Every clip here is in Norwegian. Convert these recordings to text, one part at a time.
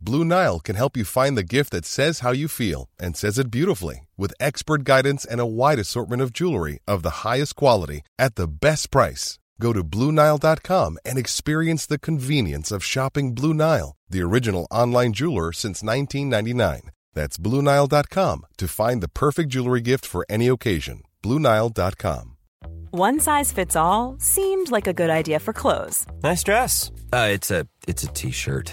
Blue Nile can help you find the gift that says how you feel and says it beautifully with expert guidance and a wide assortment of jewelry of the highest quality at the best price. Go to BlueNile.com and experience the convenience of shopping Blue Nile, the original online jeweler since 1999. That's BlueNile.com to find the perfect jewelry gift for any occasion. BlueNile.com. One size fits all seemed like a good idea for clothes Nice dress. Uh, it's a it's a t-shirt.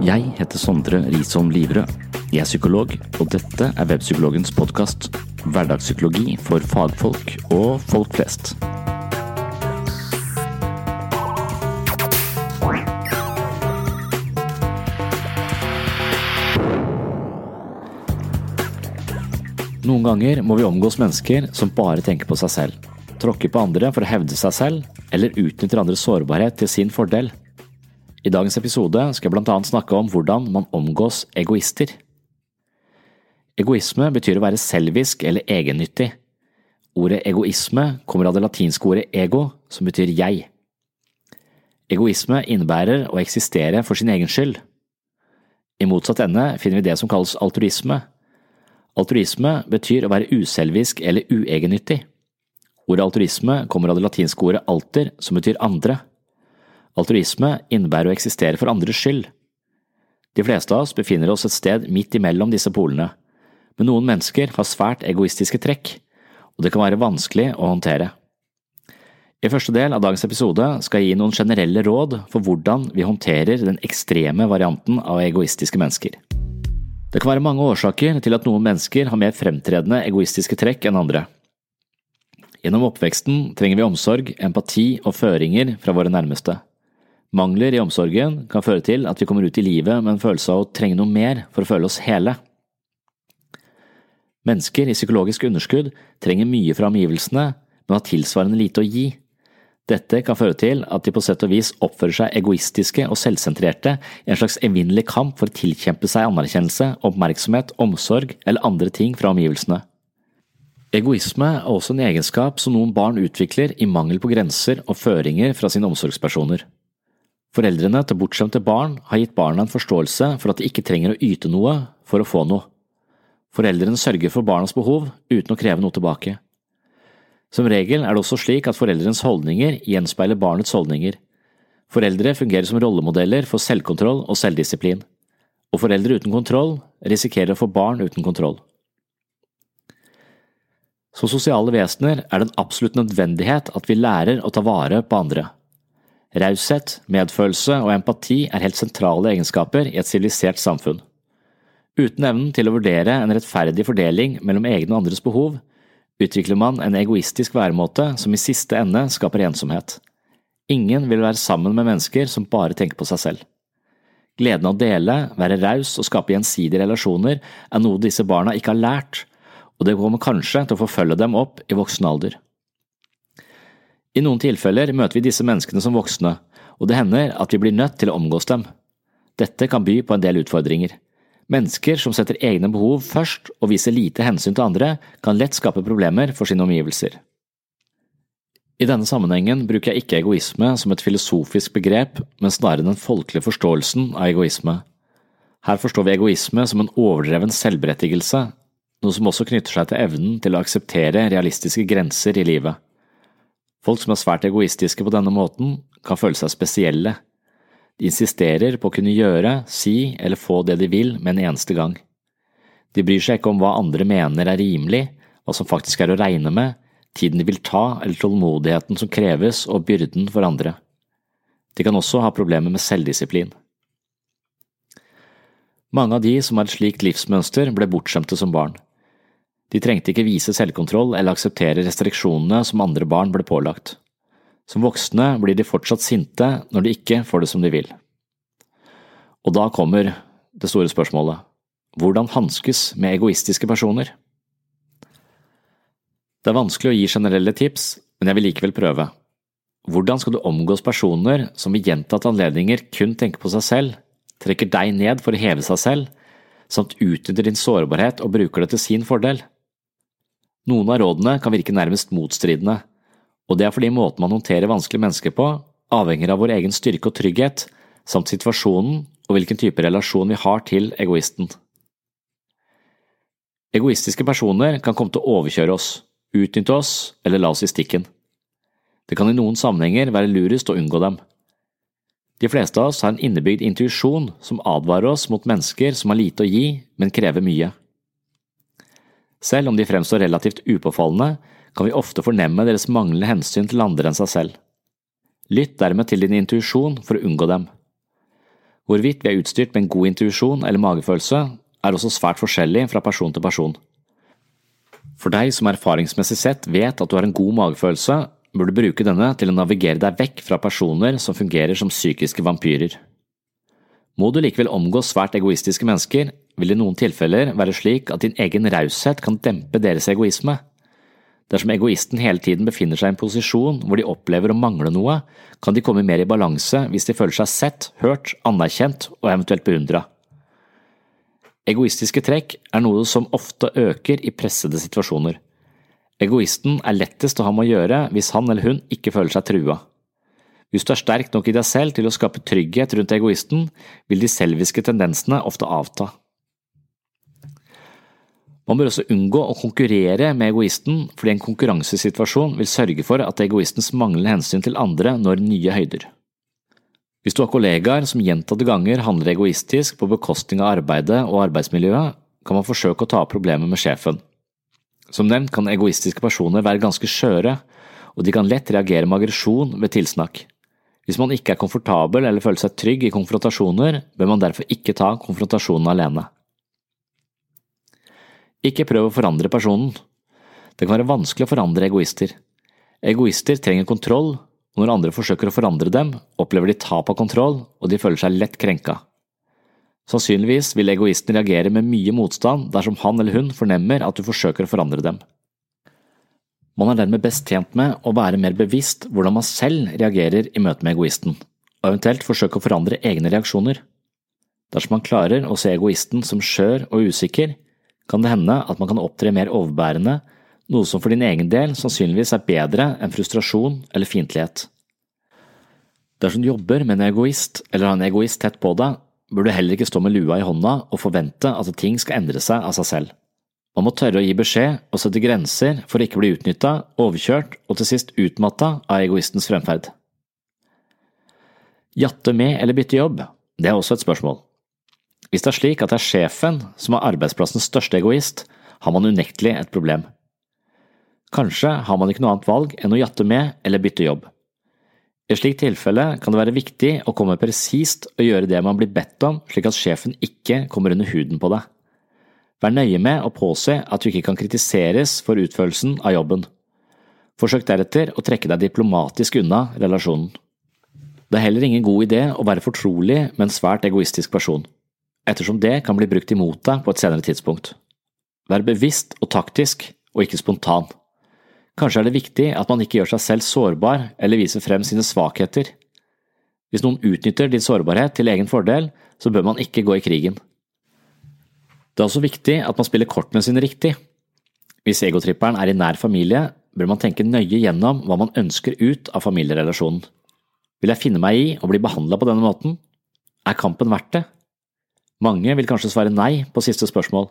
Jeg heter Sondre Risholm Livrød. Jeg er psykolog, og dette er Webpsykologens podkast. Hverdagspsykologi for fagfolk og folk flest. Noen ganger må vi omgås mennesker som bare tenker på seg selv. Tråkker på andre for å hevde seg selv, eller utnytter andres sårbarhet til sin fordel. I dagens episode skal jeg blant annet snakke om hvordan man omgås egoister. Egoisme betyr å være selvisk eller egennyttig. Ordet egoisme kommer av det latinske ordet ego, som betyr jeg. Egoisme innebærer å eksistere for sin egen skyld. I motsatt ende finner vi det som kalles altruisme. Altruisme betyr å være uselvisk eller uegennyttig. Ordet altruisme kommer av det latinske ordet alter, som betyr andre. Altruisme innebærer å eksistere for andres skyld. De fleste av oss befinner oss et sted midt imellom disse polene, men noen mennesker har svært egoistiske trekk, og det kan være vanskelig å håndtere. I første del av dagens episode skal jeg gi noen generelle råd for hvordan vi håndterer den ekstreme varianten av egoistiske mennesker. Det kan være mange årsaker til at noen mennesker har mer fremtredende egoistiske trekk enn andre. Gjennom oppveksten trenger vi omsorg, empati og føringer fra våre nærmeste. Mangler i omsorgen kan føre til at vi kommer ut i livet med en følelse av å trenge noe mer for å føle oss hele. Mennesker i psykologisk underskudd trenger mye fra omgivelsene, men har tilsvarende lite å gi. Dette kan føre til at de på sett og vis oppfører seg egoistiske og selvsentrerte i en slags evinnelig kamp for å tilkjempe seg anerkjennelse, oppmerksomhet, omsorg eller andre ting fra omgivelsene. Egoisme er også en egenskap som noen barn utvikler i mangel på grenser og føringer fra sine omsorgspersoner. Foreldrene til bortskjemte barn har gitt barna en forståelse for at de ikke trenger å yte noe for å få noe. Foreldrene sørger for barnas behov uten å kreve noe tilbake. Som regel er det også slik at foreldrenes holdninger gjenspeiler barnets holdninger. Foreldre fungerer som rollemodeller for selvkontroll og selvdisiplin, og foreldre uten kontroll risikerer å få barn uten kontroll. Som sosiale vesener er det en absolutt nødvendighet at vi lærer å ta vare på andre. Raushet, medfølelse og empati er helt sentrale egenskaper i et sivilisert samfunn. Uten evnen til å vurdere en rettferdig fordeling mellom egne og andres behov, utvikler man en egoistisk væremåte som i siste ende skaper ensomhet. Ingen vil være sammen med mennesker som bare tenker på seg selv. Gleden av å dele, være raus og skape gjensidige relasjoner er noe disse barna ikke har lært, og det kommer kanskje til å forfølge dem opp i voksen alder. I noen tilfeller møter vi disse menneskene som voksne, og det hender at vi blir nødt til å omgås dem. Dette kan by på en del utfordringer. Mennesker som setter egne behov først og viser lite hensyn til andre, kan lett skape problemer for sine omgivelser. I denne sammenhengen bruker jeg ikke egoisme som et filosofisk begrep, men snarere den folkelige forståelsen av egoisme. Her forstår vi egoisme som en overdreven selvberettigelse, noe som også knytter seg til evnen til å akseptere realistiske grenser i livet. Folk som er svært egoistiske på denne måten, kan føle seg spesielle. De insisterer på å kunne gjøre, si eller få det de vil med en eneste gang. De bryr seg ikke om hva andre mener er rimelig, hva som faktisk er å regne med, tiden de vil ta eller tålmodigheten som kreves og byrden for andre. De kan også ha problemer med selvdisiplin. Mange av de som har et slikt livsmønster, ble bortskjemte som barn. De trengte ikke vise selvkontroll eller akseptere restriksjonene som andre barn ble pålagt. Som voksne blir de fortsatt sinte når de ikke får det som de vil. Og da kommer det store spørsmålet – hvordan hanskes med egoistiske personer? Det er vanskelig å gi generelle tips, men jeg vil likevel prøve. Hvordan skal du omgås personer som ved gjentatte anledninger kun tenker på seg selv, trekker deg ned for å heve seg selv, samt utnytter din sårbarhet og bruker det til sin fordel? Noen av rådene kan virke nærmest motstridende, og det er fordi måten man håndterer vanskelige mennesker på, avhenger av vår egen styrke og trygghet, samt situasjonen og hvilken type relasjon vi har til egoisten. Egoistiske personer kan komme til å overkjøre oss, utnytte oss eller la oss i stikken. Det kan i noen sammenhenger være lurest å unngå dem. De fleste av oss har en innebygd intuisjon som advarer oss mot mennesker som har lite å gi, men krever mye. Selv om de fremstår relativt upåfallende, kan vi ofte fornemme deres manglende hensyn til andre enn seg selv. Lytt dermed til din intuisjon for å unngå dem. Hvorvidt vi er utstyrt med en god intuisjon eller magefølelse, er også svært forskjellig fra person til person. For deg som erfaringsmessig sett vet at du har en god magefølelse, bør du bruke denne til å navigere deg vekk fra personer som fungerer som psykiske vampyrer. Må du likevel omgå svært egoistiske mennesker, vil i noen tilfeller være slik at din egen raushet kan dempe deres egoisme. Dersom egoisten hele tiden befinner seg i en posisjon hvor de opplever å mangle noe, kan de komme mer i balanse hvis de føler seg sett, hørt, anerkjent og eventuelt beundra. Egoistiske trekk er noe som ofte øker i pressede situasjoner. Egoisten er lettest å ha med å gjøre hvis han eller hun ikke føler seg trua. Hvis du er sterk nok i deg selv til å skape trygghet rundt egoisten, vil de selviske tendensene ofte avta. Man bør også unngå å konkurrere med egoisten, fordi en konkurransesituasjon vil sørge for at egoistens manglende hensyn til andre når nye høyder. Hvis du har kollegaer som gjentatte ganger handler egoistisk på bekostning av arbeidet og arbeidsmiljøet, kan man forsøke å ta opp problemet med sjefen. Som nevnt kan egoistiske personer være ganske skjøre, og de kan lett reagere med aggresjon ved tilsnakk. Hvis man ikke er komfortabel eller føler seg trygg i konfrontasjoner, bør man derfor ikke ta konfrontasjonen alene. Ikke prøv å forandre personen. Det kan være vanskelig å forandre egoister. Egoister trenger kontroll, og når andre forsøker å forandre dem, opplever de tap av kontroll, og de føler seg lett krenka. Sannsynligvis vil egoisten reagere med mye motstand dersom han eller hun fornemmer at du forsøker å forandre dem. Man er dermed best tjent med å være mer bevisst hvordan man selv reagerer i møte med egoisten, og eventuelt forsøke å forandre egne reaksjoner. Dersom man klarer å se egoisten som skjør og usikker, kan det hende at man kan opptre mer overbærende, noe som for din egen del sannsynligvis er bedre enn frustrasjon eller fiendtlighet. Dersom du jobber med en egoist eller har en egoist tett på deg, bør du heller ikke stå med lua i hånda og forvente at ting skal endre seg av seg selv. Man må tørre å gi beskjed og sette grenser for å ikke bli utnytta, overkjørt og til sist utmatta av egoistens fremferd. Jatte med eller bytte jobb, det er også et spørsmål. Hvis det er slik at det er sjefen som er arbeidsplassens største egoist, har man unektelig et problem. Kanskje har man ikke noe annet valg enn å jatte med eller bytte jobb. I et slikt tilfelle kan det være viktig å komme presist og gjøre det man blir bedt om, slik at sjefen ikke kommer under huden på deg. Vær nøye med å påse at du ikke kan kritiseres for utførelsen av jobben. Forsøk deretter å trekke deg diplomatisk unna relasjonen. Det er heller ingen god idé å være fortrolig med en svært egoistisk person ettersom det kan bli brukt imot deg på et senere tidspunkt. Vær bevisst og taktisk, og ikke spontan. Kanskje er det viktig at man ikke gjør seg selv sårbar eller viser frem sine svakheter. Hvis noen utnytter din sårbarhet til egen fordel, så bør man ikke gå i krigen. Det er også viktig at man spiller kortene sine riktig. Hvis egotripperen er i nær familie, bør man tenke nøye gjennom hva man ønsker ut av familierelasjonen. Vil jeg finne meg i å bli behandla på denne måten? Er kampen verdt det? Mange vil kanskje svare nei på siste spørsmål.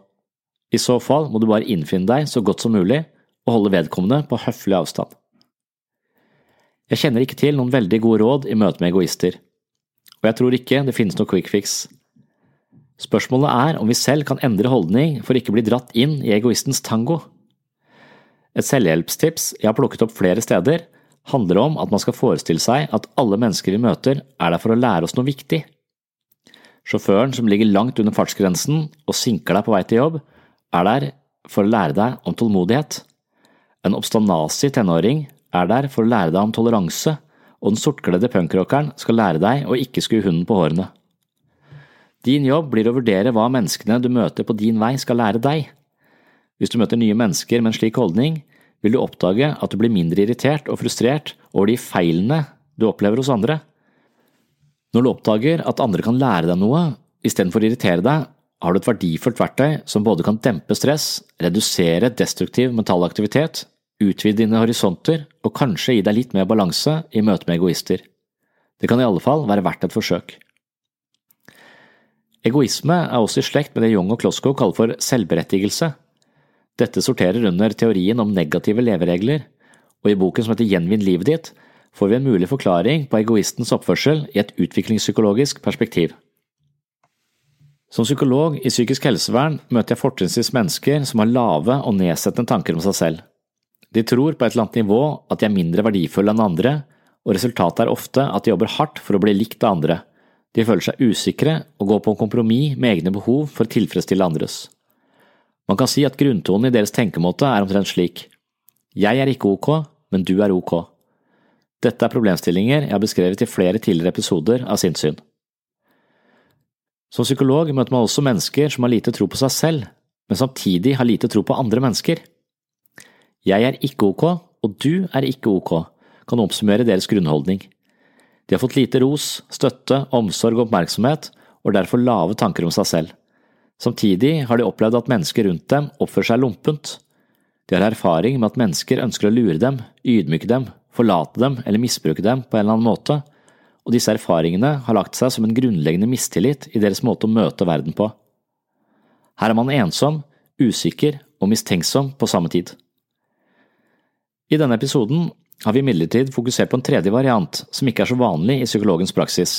I så fall må du bare innfinne deg så godt som mulig og holde vedkommende på høflig avstand. Jeg kjenner ikke til noen veldig gode råd i møte med egoister, og jeg tror ikke det finnes noe quick fix. Spørsmålet er om vi selv kan endre holdning for ikke å bli dratt inn i egoistens tango. Et selvhjelpstips jeg har plukket opp flere steder, handler om at man skal forestille seg at alle mennesker vi møter er der for å lære oss noe viktig. Sjåføren som ligger langt under fartsgrensen og sinker deg på vei til jobb, er der for å lære deg om tålmodighet. En obstanasi tenåring er der for å lære deg om toleranse, og den sortkledde punkrockeren skal lære deg å ikke skue hunden på hårene. Din jobb blir å vurdere hva menneskene du møter på din vei skal lære deg. Hvis du møter nye mennesker med en slik holdning, vil du oppdage at du blir mindre irritert og frustrert over de feilene du opplever hos andre. Når du oppdager at andre kan lære deg noe istedenfor å irritere deg, har du et verdifullt verktøy som både kan dempe stress, redusere destruktiv mental aktivitet, utvide dine horisonter og kanskje gi deg litt mer balanse i møte med egoister. Det kan i alle fall være verdt et forsøk. Egoisme er også i slekt med det Young og Klosko kaller for selvberettigelse. Dette sorterer under teorien om negative leveregler, og i boken som heter Gjenvinn livet ditt, får vi en mulig forklaring på egoistens oppførsel i et utviklingspsykologisk perspektiv. Som psykolog i psykisk helsevern møter jeg fortrinnsvis mennesker som har lave og nedsettende tanker om seg selv. De tror på et eller annet nivå at de er mindre verdifulle enn andre, og resultatet er ofte at de jobber hardt for å bli likt av andre. De føler seg usikre og går på en kompromiss med egne behov for å tilfredsstille andres. Man kan si at grunntonen i deres tenkemåte er omtrent slik. Jeg er ikke ok, men du er ok. Dette er problemstillinger jeg har beskrevet i flere tidligere episoder av Sinnssyn. Som psykolog møter man også mennesker som har lite tro på seg selv, men samtidig har lite tro på andre mennesker. Jeg er ikke ok, og du er ikke ok, kan oppsummere deres grunnholdning. De har fått lite ros, støtte, omsorg og oppmerksomhet, og derfor lave tanker om seg selv. Samtidig har de opplevd at mennesker rundt dem oppfører seg lompent. De har erfaring med at mennesker ønsker å lure dem, ydmyke dem, forlate dem eller misbruke dem på en eller annen måte, og disse erfaringene har lagt seg som en grunnleggende mistillit i deres måte å møte verden på. Her er man ensom, usikker og mistenksom på samme tid. I denne episoden har vi imidlertid fokusert på en tredje variant som ikke er så vanlig i psykologens praksis.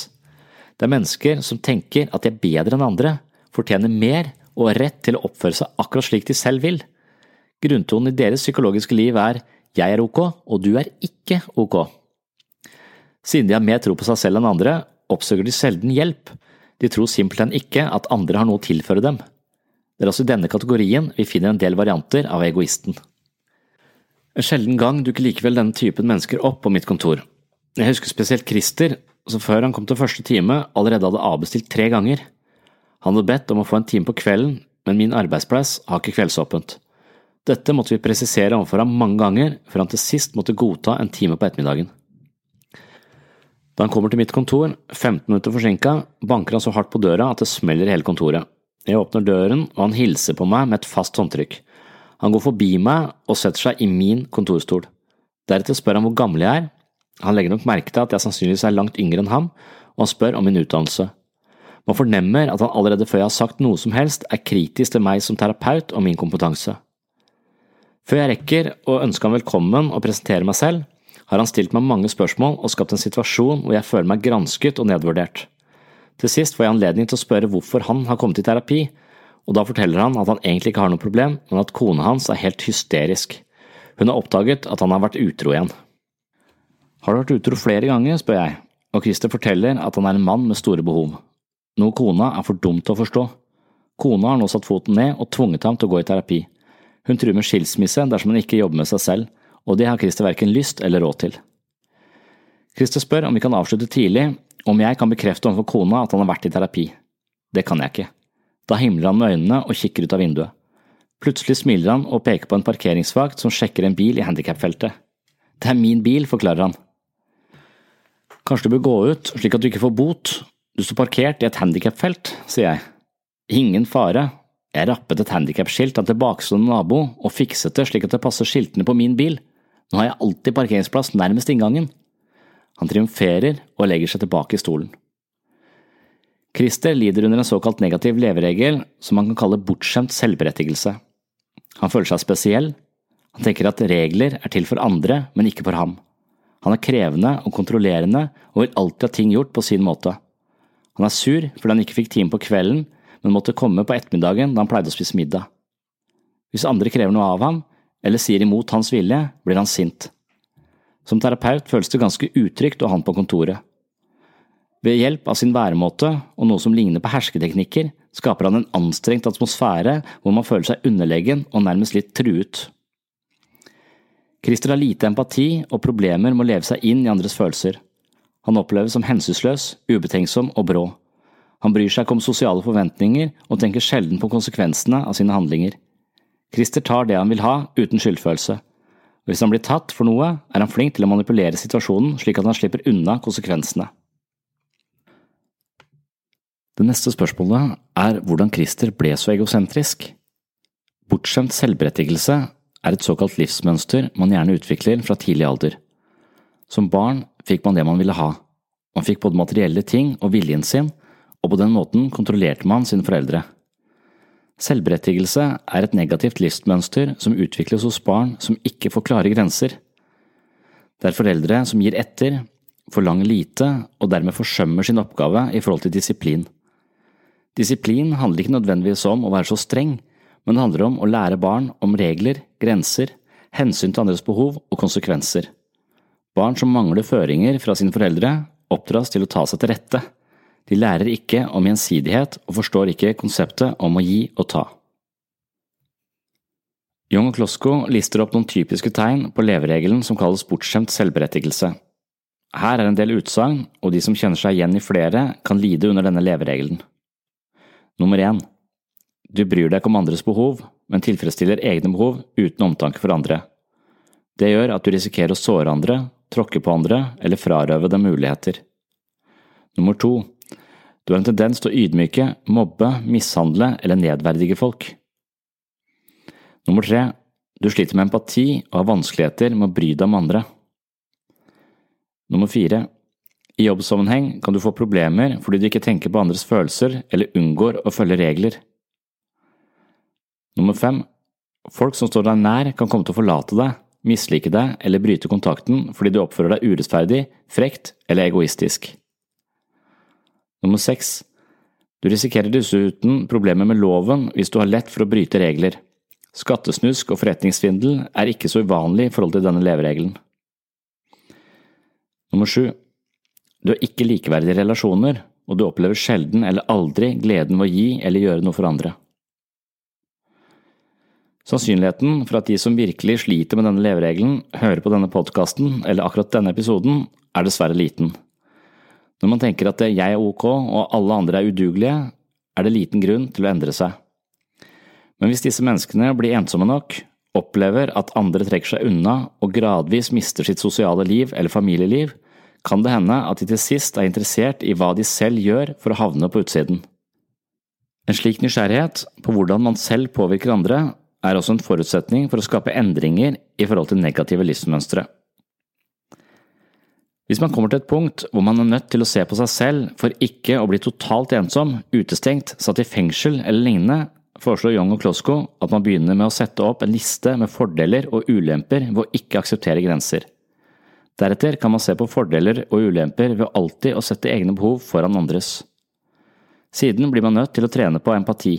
Det er mennesker som tenker at de er bedre enn andre, fortjener mer og har rett til å oppføre seg akkurat slik de selv vil. Grunntonen i deres psykologiske liv er jeg er ok, og du er ikke ok. Siden de har mer tro på seg selv enn andre, oppsøker de sjelden hjelp. De tror simpelthen ikke at andre har noe å tilføre dem. Det er også i denne kategorien vi finner en del varianter av egoisten. En sjelden gang dukker likevel denne typen mennesker opp på mitt kontor. Jeg husker spesielt Christer, som før han kom til første time allerede hadde avbestilt tre ganger. Han hadde bedt om å få en time på kvelden, men min arbeidsplass har ikke kveldsåpent. Dette måtte vi presisere overfor ham mange ganger, før han til sist måtte godta en time på ettermiddagen. Da han kommer til mitt kontor, 15 minutter forsinka, banker han så hardt på døra at det smeller i hele kontoret. Jeg åpner døren, og han hilser på meg med et fast håndtrykk. Han går forbi meg og setter seg i min kontorstol. Deretter spør han hvor gammel jeg er. Han legger nok merke til at jeg sannsynligvis er langt yngre enn ham, og han spør om min utdannelse. Man fornemmer at han allerede før jeg har sagt noe som helst, er kritisk til meg som terapeut og min kompetanse. Før jeg rekker å ønske ham velkommen og presentere meg selv, har han stilt meg mange spørsmål og skapt en situasjon hvor jeg føler meg gransket og nedvurdert. Til sist får jeg anledning til å spørre hvorfor han har kommet i terapi, og da forteller han at han egentlig ikke har noe problem, men at kona hans er helt hysterisk. Hun har oppdaget at han har vært utro igjen. Har du vært utro flere ganger, spør jeg, og Christer forteller at han er en mann med store behov, noe kona er for dum til å forstå. Kona har nå satt foten ned og tvunget ham til å gå i terapi. Hun truer med skilsmisse dersom han ikke jobber med seg selv, og det har Christer verken lyst eller råd til. Christer spør om vi kan avslutte tidlig, om jeg kan bekrefte overfor kona at han har vært i terapi. Det kan jeg ikke. Da himler han med øynene og kikker ut av vinduet. Plutselig smiler han og peker på en parkeringsvakt som sjekker en bil i handikapfeltet. Det er min bil, forklarer han. Kanskje du bør gå ut slik at du ikke får bot, du står parkert i et handikapfelt, sier jeg. Ingen fare, jeg rappet et handikapskilt av en tilbakestående nabo og fikset det slik at det passer skiltene på min bil. Nå har jeg alltid parkeringsplass nærmest inngangen. Han triumferer og legger seg tilbake i stolen. Christer lider under en såkalt negativ leveregel som man kan kalle bortskjemt selvberettigelse. Han føler seg spesiell, han tenker at regler er til for andre, men ikke for ham. Han er krevende og kontrollerende og vil alltid ha ting gjort på sin måte. Han er sur fordi han ikke fikk time på kvelden, men måtte komme på ettermiddagen da han pleide å spise middag. Hvis andre krever noe av ham, eller sier imot hans vilje, blir han sint. Som terapeut føles det ganske utrygt å ha han på kontoret. Ved hjelp av sin væremåte og noe som ligner på hersketeknikker, skaper han en anstrengt atmosfære hvor man føler seg underlegen og nærmest litt truet. Christer har lite empati og problemer med å leve seg inn i andres følelser. Han oppleves som hensynsløs, ubetenksom og brå. Han bryr seg ikke om sosiale forventninger og tenker sjelden på konsekvensene av sine handlinger. Christer tar det han vil ha, uten skyldfølelse. Og hvis han blir tatt for noe, er han flink til å manipulere situasjonen slik at han slipper unna konsekvensene. Det neste spørsmålet er hvordan Christer ble så egosentrisk. Bortskjemt selvberettigelse er et såkalt livsmønster man gjerne utvikler fra tidlig alder. Som barn fikk man det man ville ha. Man fikk både materielle ting og viljen sin, og på den måten kontrollerte man sine foreldre. Selvberettigelse er et negativt livsmønster som utvikles hos barn som ikke får klare grenser. Det er foreldre som gir etter, forlanger lite og dermed forsømmer sin oppgave i forhold til disiplin. Disiplin handler ikke nødvendigvis om å være så streng, men det handler om å lære barn om regler, grenser, hensyn til andres behov og konsekvenser. Barn som mangler føringer fra sine foreldre, oppdras til å ta seg til rette. De lærer ikke om gjensidighet og forstår ikke konseptet om å gi og ta. Young og Klosko lister opp noen typiske tegn på leveregelen som kalles bortskjemt selvberettigelse. Her er en del utsagn, og de som kjenner seg igjen i flere, kan lide under denne leveregelen. Nummer én Du bryr deg ikke om andres behov, men tilfredsstiller egne behov uten omtanke for andre. Det gjør at du risikerer å såre andre, tråkke på andre eller frarøve dem muligheter. Nummer to Du har en tendens til å ydmyke, mobbe, mishandle eller nedverdige folk. Nummer tre Du sliter med empati og har vanskeligheter med å bry deg om andre. Nummer fire i jobbsammenheng kan du få problemer fordi du ikke tenker på andres følelser eller unngår å følge regler. Nummer fem. Folk som står deg nær kan komme til å forlate deg, mislike deg eller bryte kontakten fordi du oppfører deg urettferdig, frekt eller egoistisk. Nummer seks. Du risikerer dessuten problemer med loven hvis du har lett for å bryte regler. Skattesnusk og forretningssvindel er ikke så uvanlig i forhold til denne leveregelen. Nummer sju. Du har ikke likeverdige relasjoner, og du opplever sjelden eller aldri gleden ved å gi eller gjøre noe for andre. Sannsynligheten for at de som virkelig sliter med denne leveregelen, hører på denne podkasten eller akkurat denne episoden, er dessverre liten. Når man tenker at jeg er ok og alle andre er udugelige, er det liten grunn til å endre seg. Men hvis disse menneskene blir ensomme nok, opplever at andre trekker seg unna og gradvis mister sitt sosiale liv eller familieliv, kan det hende at de til sist er interessert i hva de selv gjør for å havne på utsiden. En slik nysgjerrighet på hvordan man selv påvirker andre, er også en forutsetning for å skape endringer i forhold til negative livsmønstre. Hvis man kommer til et punkt hvor man er nødt til å se på seg selv for ikke å bli totalt ensom, utestengt, satt i fengsel eller lignende, foreslår Young og Klosko at man begynner med å sette opp en liste med fordeler og ulemper ved å ikke akseptere grenser. Deretter kan man se på fordeler og ulemper ved alltid å sette egne behov foran andres. Siden blir man nødt til å trene på empati.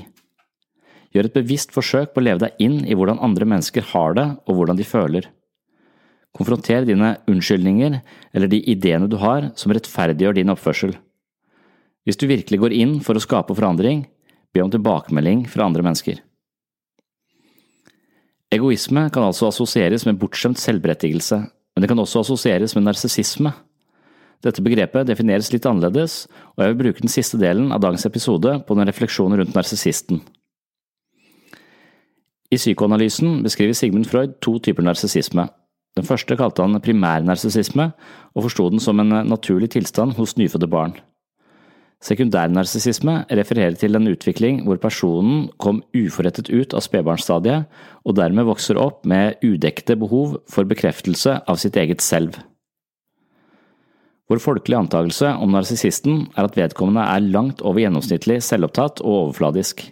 Gjør et bevisst forsøk på å leve deg inn i hvordan andre mennesker har det og hvordan de føler. Konfronter dine unnskyldninger eller de ideene du har som rettferdiggjør din oppførsel. Hvis du virkelig går inn for å skape forandring, be om tilbakemelding fra andre mennesker. Egoisme kan altså assosieres med bortskjemt selvberettigelse, men det kan også assosieres med narsissisme. Dette begrepet defineres litt annerledes, og jeg vil bruke den siste delen av dagens episode på den refleksjonen rundt narsissisten. I psykoanalysen beskriver Sigmund Freud to typer narsissisme. Den første kalte han primærnarsissisme, og forsto den som en naturlig tilstand hos nyfødte barn. Sekundærnarsissisme refererer til en utvikling hvor personen kom uforrettet ut av spedbarnsstadiet og dermed vokser opp med udekte behov for bekreftelse av sitt eget selv. Vår folkelige antakelse om narsissisten er at vedkommende er langt over gjennomsnittlig selvopptatt og overfladisk.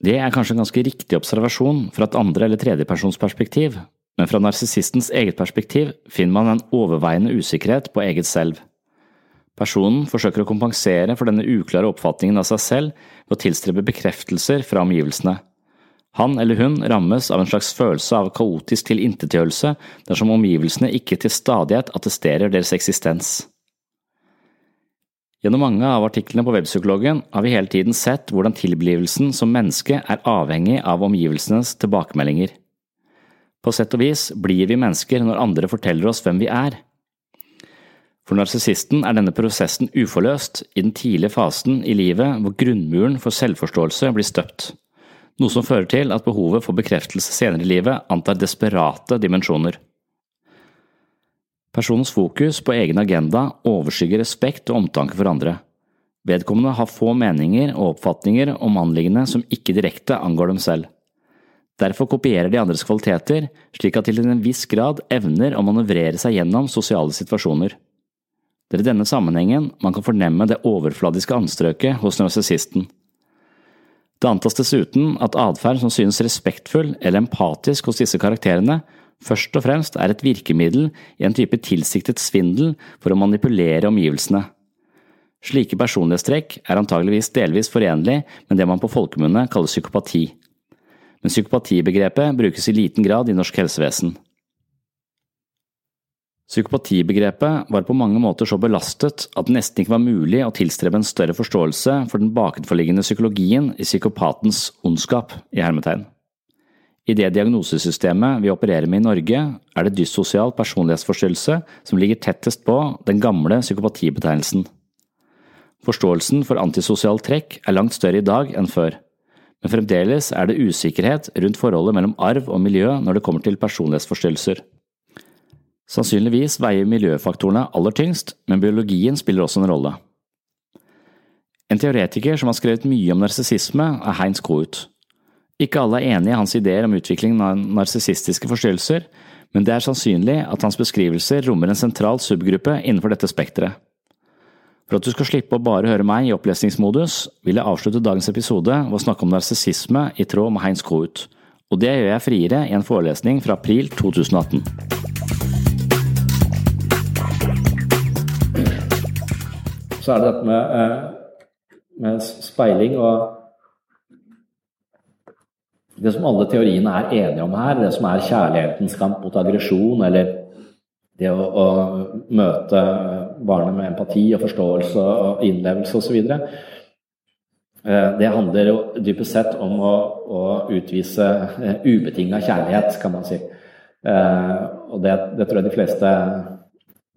Det er kanskje en ganske riktig observasjon fra et andre- eller tredjepersonsperspektiv, men fra narsissistens eget perspektiv finner man en overveiende usikkerhet på eget selv. Personen forsøker å kompensere for denne uklare oppfatningen av seg selv ved å tilstrebe bekreftelser fra omgivelsene. Han eller hun rammes av en slags følelse av kaotisk tilintetgjørelse dersom omgivelsene ikke til stadighet attesterer deres eksistens. Gjennom mange av artiklene på Webpsykologen har vi hele tiden sett hvordan tilblivelsen som menneske er avhengig av omgivelsenes tilbakemeldinger. På sett og vis blir vi mennesker når andre forteller oss hvem vi er. For narsissisten er denne prosessen uforløst i den tidlige fasen i livet hvor grunnmuren for selvforståelse blir støpt noe som fører til at behovet for bekreftelse senere i livet antar desperate dimensjoner. Personens fokus på egen agenda overskygger respekt og omtanke for andre. Vedkommende har få meninger og oppfatninger om anliggende som ikke direkte angår dem selv. Derfor kopierer de andres kvaliteter, slik at de til en viss grad evner å manøvrere seg gjennom sosiale situasjoner. Det er i denne sammenhengen man kan fornemme det overfladiske anstrøket hos narsissisten. Det antas dessuten at atferd som synes respektfull eller empatisk hos disse karakterene, først og fremst er et virkemiddel i en type tilsiktet svindel for å manipulere omgivelsene. Slike personlighetstrekk er antageligvis delvis forenlig med det man på folkemunne kaller psykopati. Men psykopatibegrepet brukes i liten grad i norsk helsevesen. Psykopatibegrepet var på mange måter så belastet at det nesten ikke var mulig å tilstrebe en større forståelse for den bakenforliggende psykologien i psykopatens ondskap. i hermetegn. I det diagnosesystemet vi opererer med i Norge, er det dyssosial personlighetsforstyrrelse som ligger tettest på den gamle psykopatibetegnelsen. Forståelsen for antisosiale trekk er langt større i dag enn før, men fremdeles er det usikkerhet rundt forholdet mellom arv og miljø når det kommer til personlighetsforstyrrelser. Sannsynligvis veier miljøfaktorene aller tyngst, men biologien spiller også en rolle. En teoretiker som har skrevet mye om narsissisme, er Heinz Kohut. Ikke alle er enig i hans ideer om utviklingen av narsissistiske forstyrrelser, men det er sannsynlig at hans beskrivelser rommer en sentral subgruppe innenfor dette spekteret. For at du skal slippe å bare høre meg i opplesningsmodus, vil jeg avslutte dagens episode ved å snakke om narsissisme i tråd med Heinz Kohut, og det gjør jeg friere i en forelesning fra april 2018. så er det dette med, eh, med speiling og Det som alle teoriene er enige om her, det som er kjærlighetens kamp mot aggresjon, eller det å, å, møte barnet med empati og forståelse og innlevelse osv. Eh, det handler jo dypest sett om å, å utvise eh, ubetinga kjærlighet, kan man si. Og det, det tror jeg de fleste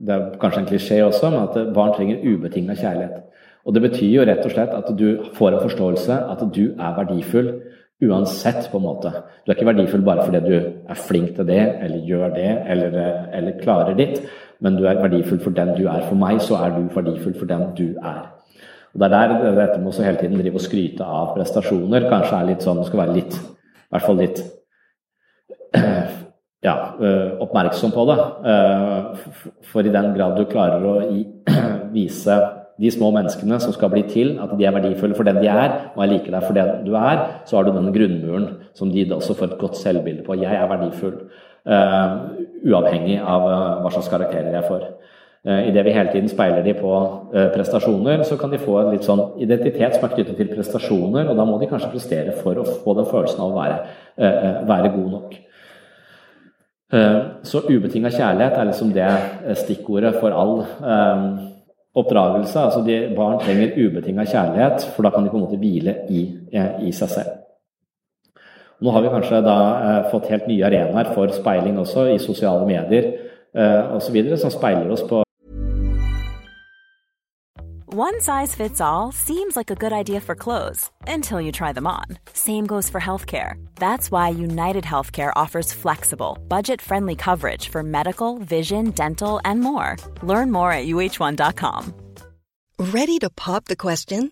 det er kanskje en klisjé også, men at barn trenger ubetinga kjærlighet. Og det betyr jo rett og slett at du får en forståelse at du er verdifull uansett, på en måte. Du er ikke verdifull bare fordi du er flink til det, eller gjør det, eller, eller klarer ditt, men du er verdifull for den du er. For meg så er du verdifull for den du er. Og Det er der dette med å hele tiden drive og skryte av prestasjoner kanskje er litt sånn, skal være litt, i hvert fall litt ja, eh, oppmerksom på det. Eh, for i den grad du klarer å vise de små menneskene som skal bli til, at de er verdifulle for den de er, og jeg liker deg for den du er, så har du den grunnmuren som de også får et godt selvbilde på. Jeg er verdifull, uavhengig av hva slags karakterer jeg får. Uh, Idet vi hele tiden speiler de på prestasjoner, så kan de få en litt sånn identitet som er knyttet til prestasjoner, og da må de kanskje prestere for å få den følelsen av å være, være god nok. Eh, så ubetinga kjærlighet er liksom det eh, stikkordet for all oppdragelse. Altså de, barn trenger ubetinga kjærlighet, for da kan de på en måte hvile i, i seg selv. Nå har vi kanskje da uh, fått helt nye arenaer for speiling også, i sosiale medier uh, osv., som speiler oss på One size fits all seems like a good idea for clothes until you try them on. Same goes for healthcare. That's why United Healthcare offers flexible, budget friendly coverage for medical, vision, dental, and more. Learn more at uh1.com. Ready to pop the question?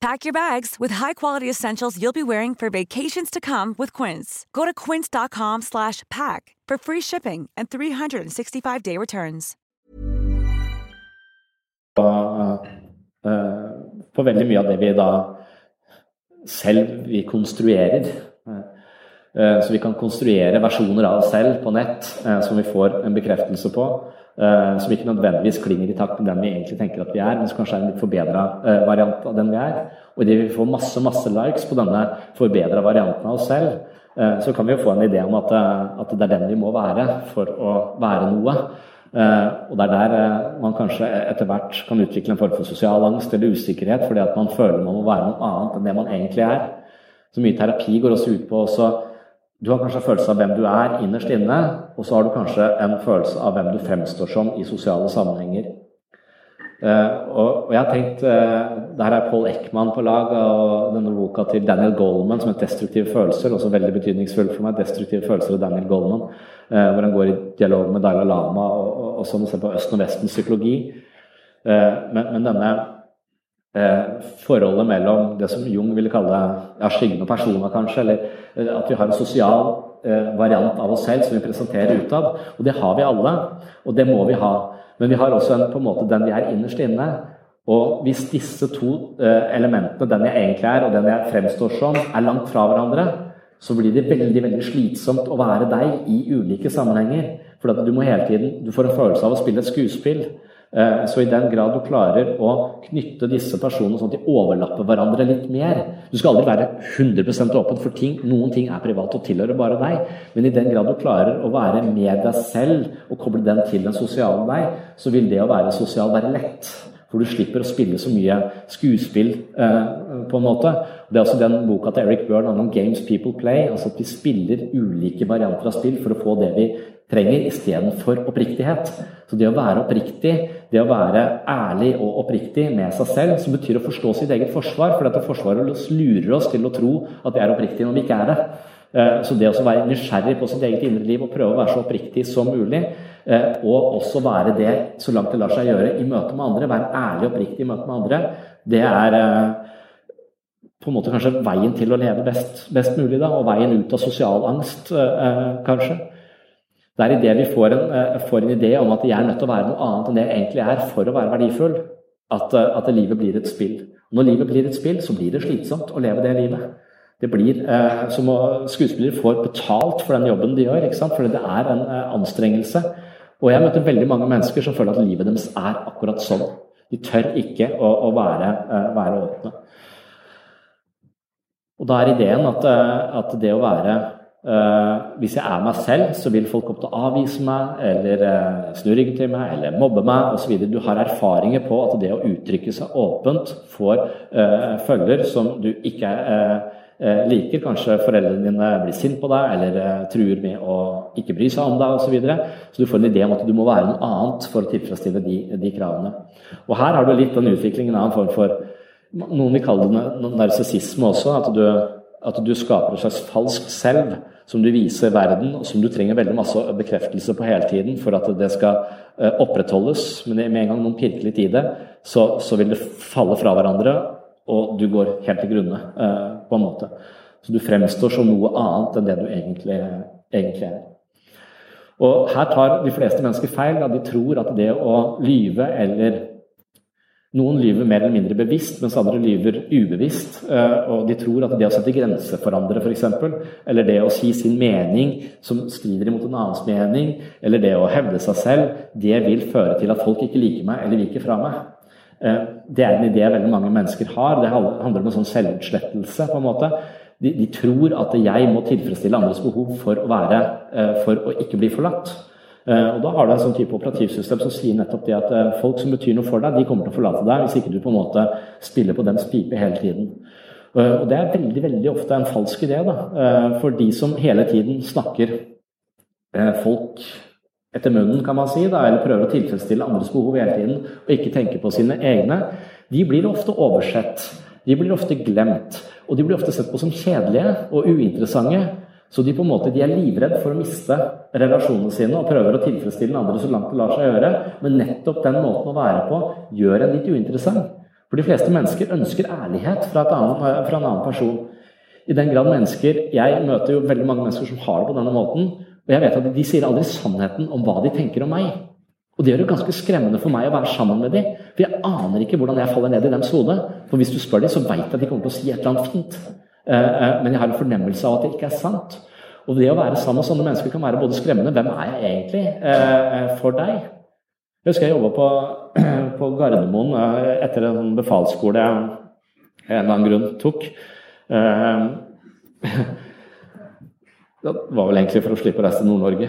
Pack your bags with high-quality essentials you'll be wearing for vacations to come with Quince. Go to quince.com slash pack for free shipping and 365-day returns. Og, eh, på veldig mye av det vi da selv vi konstruerer. Eh, Så vi kan konstruere versjoner av oss selv på nett eh, som vi får en bekreftelse på. eh, Som ikke nødvendigvis klinger i takt med den vi egentlig tenker at vi er, men som kanskje er en litt forbedra variant av den vi er. Og idet vi får masse masse likes på denne forbedra varianten av oss selv, så kan vi jo få en idé om at, det er den vi må være for å være noe. Og det er der man kanskje etter hvert kan utvikle en form for sosial angst eller usikkerhet fordi at man føler man må være noe annet enn det man egentlig er. Så mye terapi går også ut på også Du har kanskje en følelse av hvem du er innerst inne, og så har du kanskje en følelse av hvem du fremstår som i sosiale sammenhenger. Eh, og, og jeg har tenkt uh, Der er Paul Ekman på lag, og denne boka til Daniel Goldman som heter 'Destruktive følelser', også veldig betydningsfull for meg. 'Destruktive følelser' av Daniel Goldman, uh, hvor han går i dialog med Dalai Lama og, og, og sånn, og ser på Østen og Vestens psykologi. Men, men, denne forholdet mellom det som Jung ville kalle ja, skyggen personer, kanskje, eller at vi har en sosial variant av oss selv som vi presenterer utad. Og det har vi alle, og det må vi ha. Men vi har også en, på en måte den vi er innerst inne. Og hvis disse to elementene, den jeg egentlig er og den jeg fremstår som, er langt fra hverandre, så blir det veldig veldig slitsomt å være deg i ulike sammenhenger. For du må hele tiden, du får en følelse av å spille et skuespill. Så i den grad du klarer å knytte disse personene sånn at de overlapper hverandre litt mer Du skal aldri være 100% åpen for ting. Noen ting er privat og tilhører bare deg. Men i den grad du klarer å være med deg selv og koble den til den sosiale deg, så vil det å være sosial være lett. For du slipper å spille så mye skuespill, eh, på en måte. Det er også den boka til Eric Byrne om 'Games People Play'. altså At vi spiller ulike varianter av spill for å få det vi trenger, istedenfor oppriktighet. Så det å være oppriktig, det å være ærlig og oppriktig med seg selv, som betyr å forstå sitt eget forsvar, for dette forsvaret lurer oss til å tro at vi er oppriktige når vi ikke er det. Så det å være nysgjerrig på sitt eget indre liv og prøve å være så oppriktig som mulig, og også være det så langt det lar seg gjøre i møte med andre, være ærlig og oppriktig i møte med andre, det er på en måte kanskje veien til å leve best, best mulig, da, og veien ut av sosial angst, kanskje. Det er idet vi får en, får en idé om at jeg er nødt til å være noe annet enn det jeg egentlig er for å være verdifull, at, at livet blir et spill. Når livet blir et spill, så blir det slitsomt å leve det livet. Det blir eh, som skuespillere får betalt for den jobben de gjør, ikke sant? fordi det er en eh, anstrengelse. Og jeg møter veldig mange mennesker som føler at livet deres er akkurat sånn. De tør ikke å, å være, eh, være, åpne. Og da er ideen at, eh, at det å være eh, Hvis jeg er meg selv, så vil folk opp til å avvise meg, eller eh, snu ryggen til meg, eller mobbe meg osv. Du har erfaringer på at det å uttrykke seg åpent får følger som du ikke er Eh, liker. Kanskje foreldrene dine blir sint på deg eller eh, truer med å ikke bry seg om deg osv. Så, videre. så du får en idé om at du må være noe annet for å tilfredsstille de, de kravene. Og her har du litt den utviklingen av en form for Noen vil kalle det narsissisme også. At du, at du skaper et slags falsk selv som du viser verden, og som du trenger veldig masse bekreftelse på hele tiden for at det skal eh, opprettholdes. Men med en gang noen pirker litt i det, så, så vil det falle fra hverandre, og du går helt til grunne, eh, på en måte. Så du fremstår som noe annet enn det du egentlig, egentlig er. Og her tar de fleste mennesker feil. Da de tror at det å lyve eller Noen lyver mer eller mindre bevisst, mens andre lyver ubevisst. Eh, og de tror at det å sette grenser for andre, f.eks., eller det å si sin mening som strider imot en annens mening, eller det å hevde seg selv, det vil føre til at folk ikke liker meg eller viker fra meg. Eh, det er en idé veldig mange mennesker har. Det handler om en sånn selvutslettelse. på en måte. De, de, tror at jeg må tilfredsstille andres behov for å, være, eh, for å ikke bli forlatt. Eh, og Da har du en sånn type operativsystem som sier nettopp det at folk som betyr noe for deg, de kommer til å forlate deg hvis ikke du på en måte spiller på dems pipe hele tiden. Og Det er veldig veldig ofte en falsk idé da, for de som hele tiden snakker folk etter munnen, kan man si, da, eller prøver å tilfredsstille andres behov hele tiden og ikke tenker på sine egne, de blir ofte oversett. De blir ofte glemt. Og de blir ofte sett på som kjedelige og uinteressante. Så de på en måte, de er livredd for å miste relasjonene sine og prøver å tilfredsstille den andre så langt det lar seg gjøre. Men nettopp den måten å være på gjør en litt uinteressant. For de fleste mennesker ønsker ærlighet fra, annet, fra en annen person. I den grad mennesker Jeg møter jo veldig mange mennesker som har det på denne måten. Og jeg vet at De sier aldri sannheten om hva de tenker om meg. Og Det gjør det ganske skremmende for meg å være sammen med dem. For jeg aner ikke hvordan jeg faller ned i deres hode. For hvis du spør dem, så vet jeg at de kommer til å si et eller annet fint. Eh, eh, men jeg har en fornemmelse av at det ikke er sant. Og det å være sammen med sånne mennesker kan være både skremmende Hvem er jeg egentlig eh, for deg? Jeg husker jeg jobba på, på Gardermoen etter en sånn befalsskole jeg en eller annen grunn tok. Det var vel egentlig for å slippe å reise til Nord-Norge.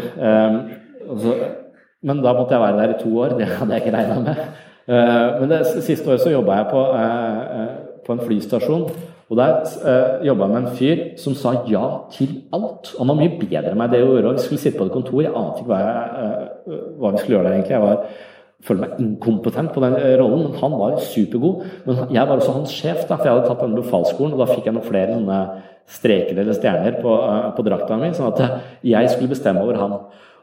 Men da måtte jeg være der i to år. Det hadde jeg ikke regna med. Men det siste året så jobba jeg på, på, en flystasjon. Og der eh, jobba jeg med en fyr som sa ja til alt. Han var mye bedre enn meg det å gjøre. Vi skulle sitte på et kontor. Jeg ante ikke hva, jeg, eh, hva vi skulle gjøre der egentlig. Jeg var føler meg inkompetent på den rollen, men han var supergod. Men jeg var også hans sjef, da, for jeg hadde tatt denne befalsskolen, og da fikk jeg noen flere sånne streker eller stjerner på, uh, på drakta mi, sånn at jeg skulle bestemme over han.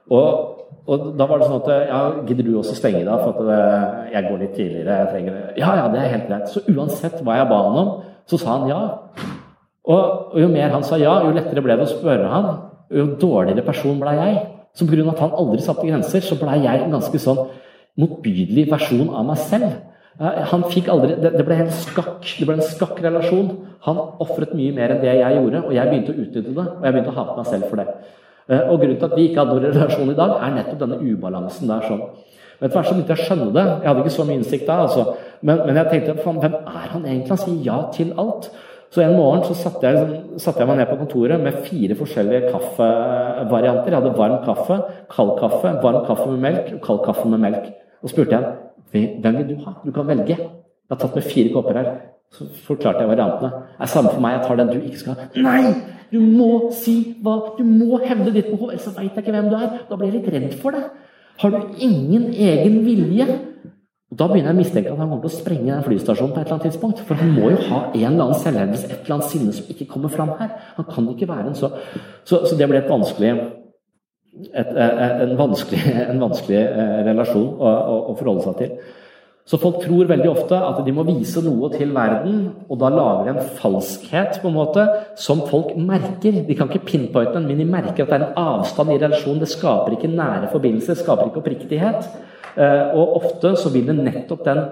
Og, og, da var det sånn at ja, gidder du også stenge da, for at det, jeg går litt tidligere? jeg trenger Ja, ja, det er helt greit. Så uansett hva jeg ba han om, så sa han ja. Og, jo mer han sa ja, jo lettere ble det å spørre han. Jo dårligere person ble jeg. Så pga. at han aldri satte grenser, så ble jeg en ganske sånn motbydelig versjon av meg selv. Han fikk aldri, Det ble en skakk det ble en skakk relasjon. Han ofret mye mer enn det jeg gjorde, og jeg begynte å utnytte det. Og jeg begynte å hate meg selv for det. Eh, og Grunnen til at vi ikke hadde noen relasjon i dag, er nettopp denne ubalansen der. sånn. Men etter hvert så begynte jeg å skjønne det. Jeg hadde ikke så mye innsikt da. altså. Men, men jeg tenkte hvem er han egentlig? Han sier ja til alt. Så en morgen så satte jeg, liksom, satte jeg meg ned på kontoret med fire forskjellige kaffevarianter. Jeg hadde varm kaffe, kald kaffe, varm kaffe med melk og kald kaffe med melk. Og spurte jeg hvem vil du ha? Du kan velge. Jeg har tatt med fire kopper her. Så forklarte jeg variantene. Det er samme for meg, jeg tar den du ikke skal ha. Nei! Du må si hva Du må hevde ditt behov, ellers veit jeg ikke hvem du er. Da blir jeg litt redd for deg. Har du ingen egen vilje? Og Da begynner jeg å mistenke at han kommer til å sprenge den flystasjonen på et eller annet tidspunkt. For han må jo ha en eller annen selvhevdelse, et eller annet sinne som ikke kommer fram her. Han kan ikke være en så Så, så det ble et vanskelig et, en vanskelig, en vanskelig eh, relasjon å, å, å, forholde seg til. Så folk tror veldig ofte at de må vise noe til verden, og da lager de en falskhet på en måte som folk merker. De kan ikke pinpointe den, men de merker at det er en avstand i relasjonen. Det skaper ikke nære forbindelser, det skaper ikke oppriktighet. Eh, og ofte så vil det nettopp den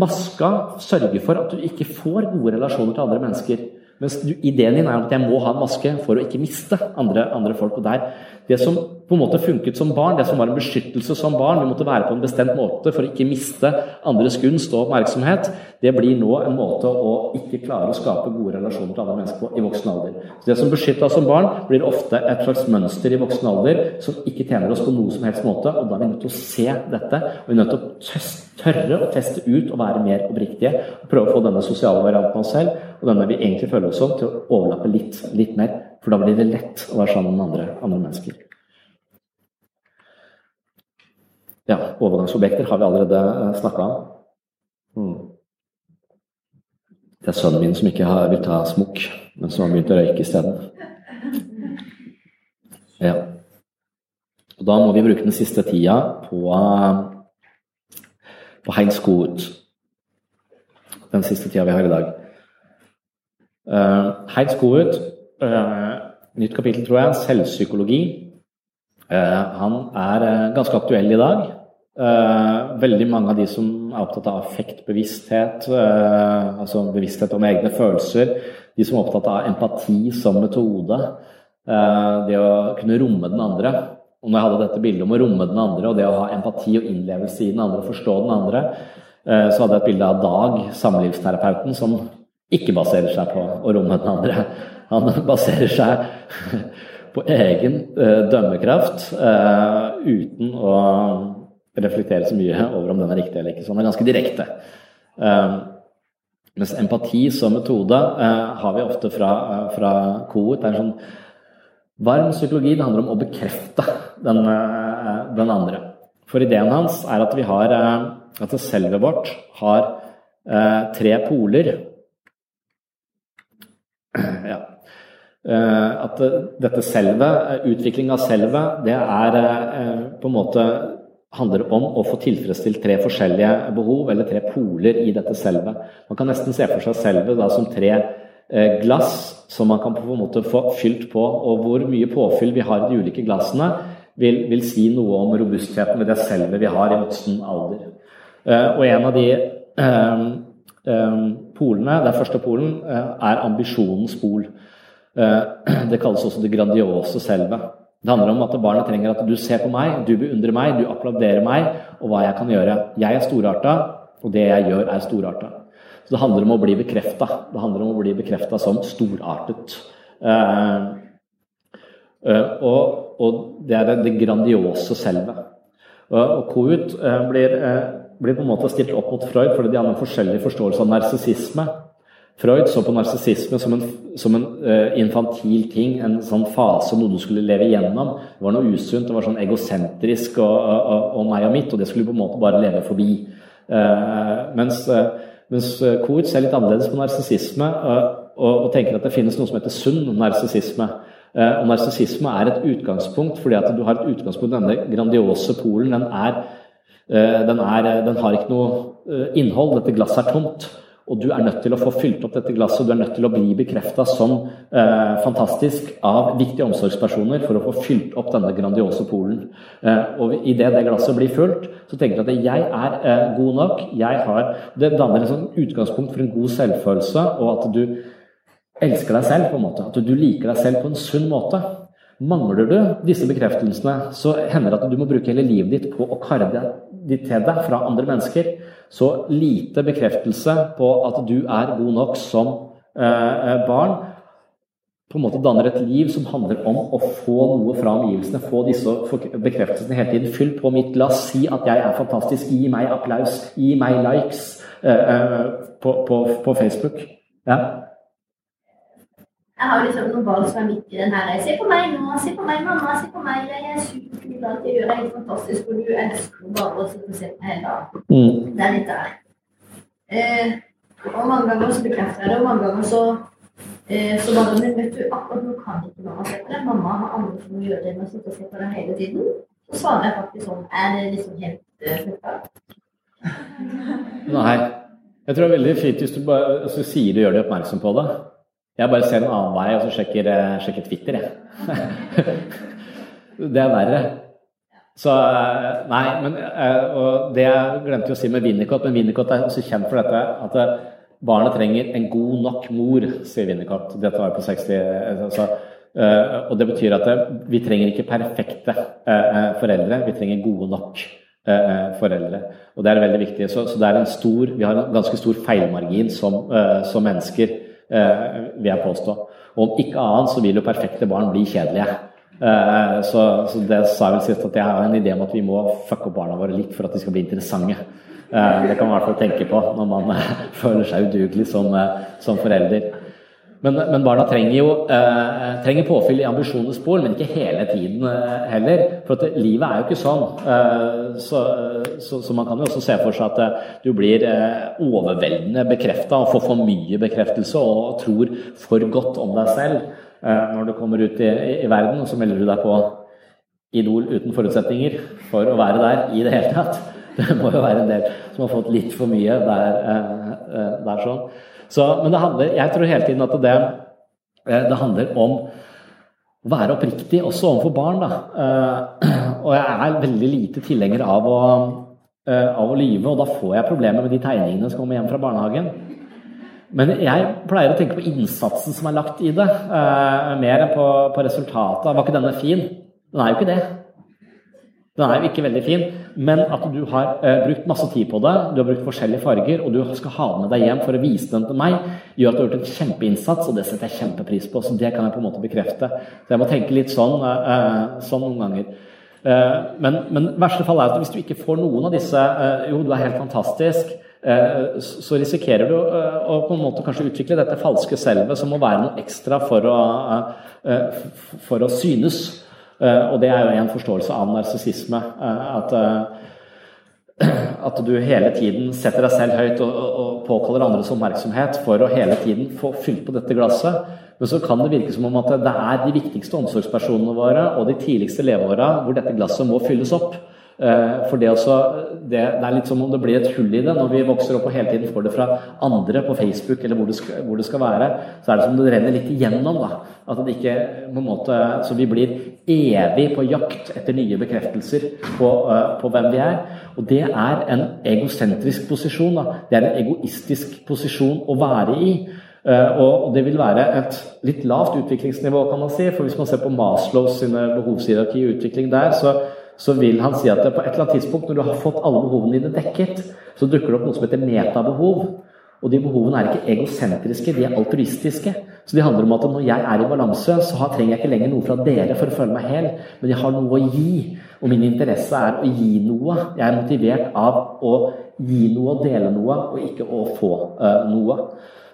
maska sørge for at du ikke får gode relasjoner til andre mennesker. Mens ideen din er at jeg må ha en maske for å ikke miste andre, andre folk. Og der, det som på en måte funket som barn, det som var en beskyttelse som barn, vi måtte være på en bestemt måte for å ikke miste andres gunst og oppmerksomhet, det blir nå en måte å ikke klare å skape gode relasjoner til andre mennesker på i voksen alder. Så Det som beskytta oss som barn, blir ofte et slags mønster i voksen alder som ikke tjener oss på noe som helst måte. og Da er vi nødt til å se dette, og vi er nødt til å tørre å teste ut og være mer oppriktige. og Prøve å få denne sosiale varianten av oss selv, og denne vi egentlig føler oss som, til å overlappe litt, litt mer. For da blir det lett å være sammen med andre, andre mennesker. Ja, overgangsobjekter har vi allerede snakka om. Mm. Det er sønnen min som ikke har, vil ta smokk, men som har begynt å røyke isteden. Ja. Og da må vi bruke den siste tida på, på Heinz Gut. Den siste tida vi har i dag. Uh, Heinz uh, nytt kapittel, tror jeg, selvpsykologi. Uh, han er ganske aktuell i dag. Veldig mange av de som er opptatt av affektbevissthet, altså bevissthet om egne følelser, de som er opptatt av empati som metode, det å kunne romme den andre. Og når jeg hadde dette bildet om å romme den andre, og det å ha empati og innlevelse i den andre, og forstå den andre, så hadde jeg et bilde av Dag, samlivsterapeuten, som ikke baserer seg på å romme den andre. Han baserer seg på egen dømmekraft uten å reflektere så mye over om den er riktig eller ikke. Så han er ganske direkte. Um, mens empati som metode har vi ofte fra, fra KOET. Det er en sånn varm psykologi. Det handler om å bekrefte den, den andre. For ideen hans er at vi har at selvet vårt har tre poler. Ja. At dette selvet, utvikling av selvet, det er på en måte handler om å få tilfredsstilt tre forskjellige behov, eller tre poler i dette selvet. Man kan nesten se for seg selvet da, som tre eh, glass som man kan på en måte få fylt på. Og hvor mye påfyll vi har i de ulike glassene, vil, vil si noe om robustheten ved det selvet vi har i voksen alder. Eh, og en av de eh, eh polene, den første polen, eh, er ambisjonens pol. Eh, det kalles også det grandiose selve. Det handler om at barnet trenger at du ser på meg, du beundrer meg, du applauderer meg, og hva jeg kan gjøre. Jeg er storarta, og det jeg gjør, er storarta. Så det handler om å bli bekrefta. Det handler om å bli bekrefta som storartet. Uh, og, det er det grandiose selvet. Uh, og Kohut blir, blir, på en måte stilt opp mot Freud fordi de har en forskjellig forståelse av narsissisme. Freud så på narsissisme som en, som en uh, infantil ting, en sånn fase, noe du skulle leve igjennom. Det var noe usunt, det var sånn egosentrisk og, og, og, meg og mitt, og det skulle på en måte bare leve forbi. Uh, mens uh, mens Koht ser litt annerledes på narsissisme og, og, tenker at det finnes noe som heter sunn narsissisme. Og narsissisme er et utgangspunkt fordi at du har et utgangspunkt Denne grandiose polen den, er, den, er, den har ikke noe innhold. Dette glasset er tomt. Og du er nødt til å få fylt opp dette glasset, du er nødt til å bli bekrefta som eh, fantastisk av viktige omsorgspersoner for å få fylt opp denne grandiose polen. Eh, og idet det glasset blir fullt, så tenker du at jeg er eh, god nok. jeg har, Det danner et sånn utgangspunkt for en god selvfølelse, og at du elsker deg selv, på en måte. At du liker deg selv på en sunn måte. Mangler du disse bekreftelsene, så hender det at du må bruke hele livet ditt på å kare deg til deg fra andre mennesker. Så lite bekreftelse på at du er god nok som eh, eh, barn, på en måte danner et liv som handler om å få noe fra omgivelsene. Få disse bekreftelsene hele tiden. Fyll på mitt glass, si at jeg er fantastisk, gi meg applaus, gi meg likes eh, eh, på, på, på, Facebook. Ja. Jeg har liksom noen barn som er midt i den her. Se på meg nå, se på meg, mamma, se på meg. Jeg er superkul, alt jeg gjør er helt fantastisk, og du elsker bare å sitte og se på hele dagen. Mm. Det er litt der. Eh, og mange ganger så bekrefter jeg det, og mange ganger så eh, så bare Men vet du, akkurat nå kan ikke mamma se på det. Mamma har andre som må gjøre det enn å sitte og se på det hele tiden. Så svarer jeg faktisk sånn Er det liksom helt uh. Nei. Jeg tror det er veldig fint hvis du bare altså, sier du gjør deg oppmerksom på det. Jeg bare ser en annen vei og så sjekker, eh, sjekker Twitter, jeg. det er verre. Så Nei, men og det jeg glemte å si med Winnicott, men Winnicott er også kjent for dette at barnet trenger en god nok mor, sier Winnicott. Dette var på 60 altså, og det betyr at vi trenger ikke perfekte foreldre, vi trenger gode nok foreldre. Og det er veldig viktig. Så, så det er en stor, vi har en ganske stor feilmargin som, som mennesker, vil jeg påstå. Og om ikke annet så vil jo perfekte barn bli kjedelige. Eh, så, så, det sa jeg vel sist at jeg har en idé om at vi må fucke opp barna våre litt for at de skal bli interessante. Eh, det kan man i hvert fall tenke på når man føler seg udugelig som, eh, som forelder. Men, men, barna trenger jo eh, trenger påfyll i ambisjonenes spor, men ikke hele tiden eh, heller. For at livet er jo ikke sånn. Eh, så, så, så, man kan jo også se for seg at du blir overveldende bekrefta og får for mye bekreftelse og tror for godt om deg selv. Eh, når du kommer ut i, i, verden, og så melder du deg på Idol uten forutsetninger for å være der i det hele tatt. Det må jo være en del som har fått litt for mye der. Eh, eh, der sånn. Så, men det handler, jeg tror hele tiden at det, det handler om å være oppriktig også overfor barn. Da. Og jeg er veldig lite tilhenger av å, av å lyve, og da får jeg problemer med de tegningene som kommer hjem fra barnehagen. Men jeg pleier å tenke på innsatsen som er lagt i det, uh, mer enn på, på, resultatet. Var ikke denne fin? Den er jo ikke det. Den er jo ikke veldig fin, men at du har uh, brukt masse tid på det, du har brukt forskjellige farger, og du skal ha den med deg hjem for å vise den til meg, gjør at du har gjort en kjempeinnsats, og det setter jeg kjempepris på. Så det kan jeg på en måte bekrefte. Så jeg må tenke litt sånn, uh, sånn noen ganger. Men, men verste fall er at hvis du ikke får noen av disse Jo, du er helt fantastisk. Eh, så risikerer du eh, å på en måte kanskje utvikle dette falske selvet som må være noe ekstra for å, eh, for å synes. Og det er jo en forståelse av narsissisme. At, at du hele tiden setter deg selv høyt og, og påkaller andres oppmerksomhet for å hele tiden få fylt på dette glasset. Men så kan det virke som om at det er de viktigste omsorgspersonene våre og de tidligste leveåra hvor dette glasset må fylles opp. Eh, for det, også, det, det, er litt som om det blir et hull i det når vi vokser opp og hele tiden får det fra andre på Facebook eller hvor det skal, hvor det skal være. Så er det som om det renner litt igjennom. da, at det ikke på en måte, Så vi blir evig på jakt etter nye bekreftelser på, uh, på hvem vi er. Og det er en egosentrisk posisjon. da, Det er en egoistisk posisjon å være i. Uh, og det vil være et litt lavt utviklingsnivå, kan man si. For hvis man ser på Maslows sine behovshierarki i utvikling der, så så vil han si at på et eller annet tidspunkt når du har fått alle behovene dine dekket, så dukker det opp noe som heter metabehov. Og de behovene er ikke egosentriske, de er altruistiske. Så de handler om at når jeg er i balanse, så trenger jeg ikke lenger noe fra dere for å føle meg hel, men jeg har noe å gi. Og min interesse er å gi noe. Jeg er motivert av å gi noe dele noe, og ikke å få uh, noe.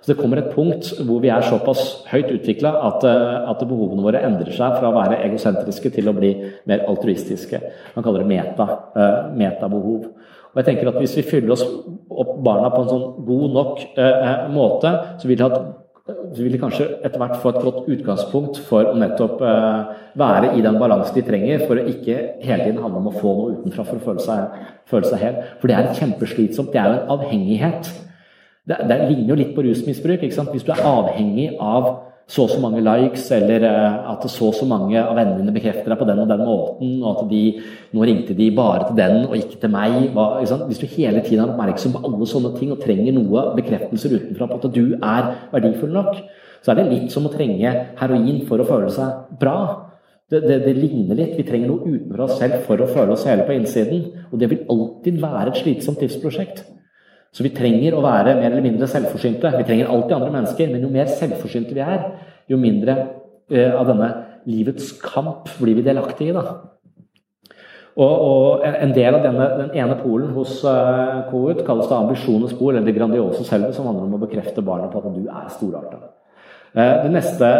Så det kommer et punkt hvor vi er såpass høyt utvikla at, eh, at, behovene våre endrer seg fra å være egosentriske til å bli mer altruistiske. Man kaller det meta, uh, metabehov. Og jeg tenker at Hvis vi fyller oss opp barna på en sånn god nok uh, måte, så vil, de, så vil de kanskje etter hvert få et godt utgangspunkt for å nettopp uh, være i den balansen de trenger, for å ikke hele tiden handle om å få noe utenfra for å føle seg, føle seg hel. For det er kjempeslitsomt. Det er jo en avhengighet. Det, det ligner jo litt på rusmisbruk. Hvis du er avhengig av så og så mange likes, eller eh, at så og så mange av vennene dine bekrefter deg på den og den måten, og at de nå ringte de bare til den og ikke til meg hva, ikke Hvis du hele tiden er oppmerksom på alle sånne ting og trenger noe bekreftelser utenfra på at du er verdifull nok, så er det litt som å trenge heroin for å føle seg bra. Det, det, det, ligner litt. Vi trenger noe utenfor oss selv for å føle oss hele på innsiden. Og det vil alltid være et slitsomt livsprosjekt. Så vi trenger å være mer eller mindre selvforsynte. Vi trenger alltid andre mennesker, men jo mer selvforsynte vi er, jo mindre uh, av denne livets kamp blir vi delaktige i. da. Og, og, En del av denne, den ene polen hos uh, KUT kalles det ambisjonens pol, eller det grandiose selve, som handler om å bekrefte barna på at du er storarta. Uh, det neste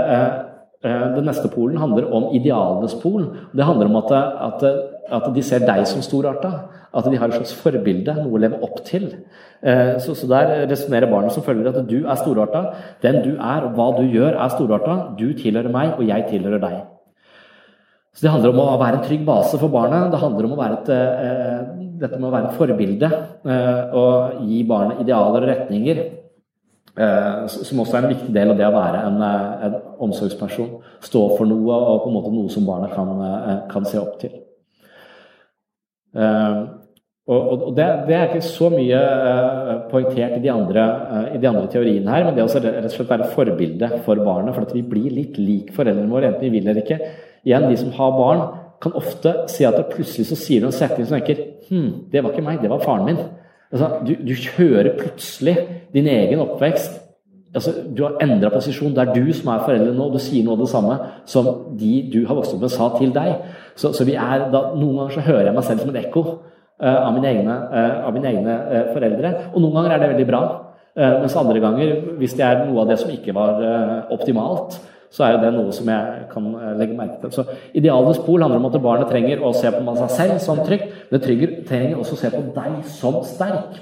den neste polen handler om idealenes pol. Det handler om at, at, at de ser deg som storarta. At de har et slags forbilde, noe å leve opp til. Eh, så, så der resonnerer barnet som følger at du er storarta. Den du er, og hva du gjør, er storarta. Du tilhører meg, og jeg tilhører deg. Så Det handler om å være en trygg base for barnet. Det handler om å være et, eh, dette med å være et forbilde eh, og gi barnet idealer og retninger. Som også er en viktig del av det å være en, en omsorgsperson. Stå for noe og på en måte noe som barnet kan, kan se opp til. Uh, og, og det, det, er ikke så mye uh, poengtert i de, andre, uh, i de, andre, teoriene her, men det er rett og slett være forbilde for barnet. For at vi blir litt lik foreldrene våre, enten vi vil eller ikke. Igjen, de som har barn, kan ofte si at det plutselig så sier du en setning som tenker Hm, det var ikke meg, det var faren min. Altså, du, du kjører plutselig din egen oppvekst altså, Du har endra posisjon. Det er du som er foreldre nå, og du sier noe av det samme som de du har vokst opp med, sa til deg. Så, så er da, Noen ganger så hører jeg meg selv som et ekko uh, av mine egne, uh, av mine egne uh, foreldre. Og noen ganger er det veldig bra. mens andre ganger, hvis det er noe av det som ikke var optimalt, så er jo det noe som jeg kan legge merke til. Så Idealenes pol handler om at barnet trenger å se på seg selv som trygt, men det trenger også å se på deg som sterk.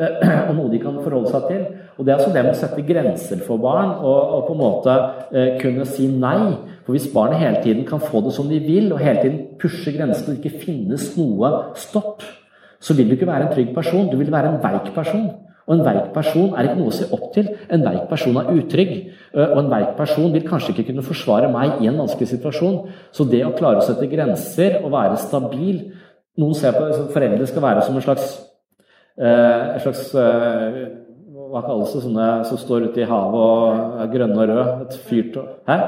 Og noe de kan forholde seg til. Og Det er altså det med å sette grenser for barn og, og på en måte eh, kunne si nei. For Hvis barnet hele tiden kan få det som de vil, og hele tiden pushe grensene og det ikke finnes noe stopp, så vil du ikke være en trygg person. Du vil være en veik person. Og en veik person er ikke noe å se opp til. En veik person er utrygg. Eh, og en veik person vil kanskje ikke kunne forsvare meg i en vanskelig situasjon. Så det å klare å sette grenser og være stabil Noen ser på foreldre skal være som en slags en slags eh, Hva kalles det? Sånne som står ute i havet og er grønne og røde. Et fyrtårn Hæ?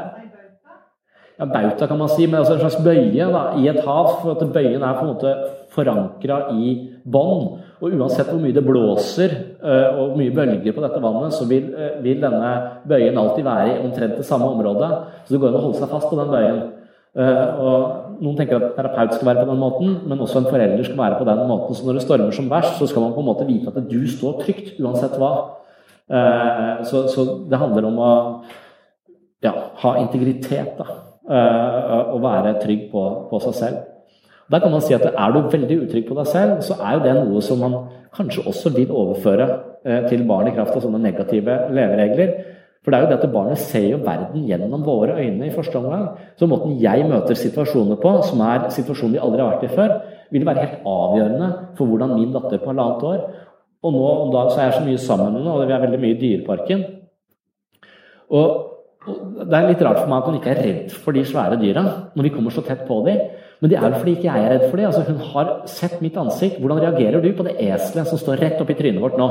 Ja, bauta kan man si, men altså en slags bøye da, i et hav. For at bøyen er på en måte forankra i bånn. Og uansett hvor mye det blåser og og mye bølger på dette vannet, så vil, vil denne bøyen alltid være i omtrent det samme området. Så det går an å holde seg fast på den bøyen. Og noen tenker at terapeut skal være på den måten, men også en forelder skal være på den måten. Så når det stormer som verst, så skal man på en måte vite at du står trygt uansett hva. Eh, så, så det handler om å ja, ha integritet, da. Eh, og være trygg på, på, seg selv. Der kan man si at er du veldig utrygg på deg selv, så er jo det noe som man kanskje også vil overføre eh, til barn i kraft av sånne negative leveregler. For det er jo det at barnet ser jo verden gjennom våre øyne i første omgang. Så måten jeg møter situasjoner på, som er situasjoner vi aldri har vært i før, vil være helt avgjørende for hvordan min datter på halvannet år Og nå om dagen så er jeg så mye sammen med henne, og vi er veldig mye i Dyreparken. Og, Det er litt rart for meg at hun ikke er redd for de svære dyra når vi kommer så tett på dem. Men det er jo fordi ikke jeg er redd for dem. Altså, hun har sett mitt ansikt. Hvordan reagerer du på det eselet som står rett oppi trynet vårt nå?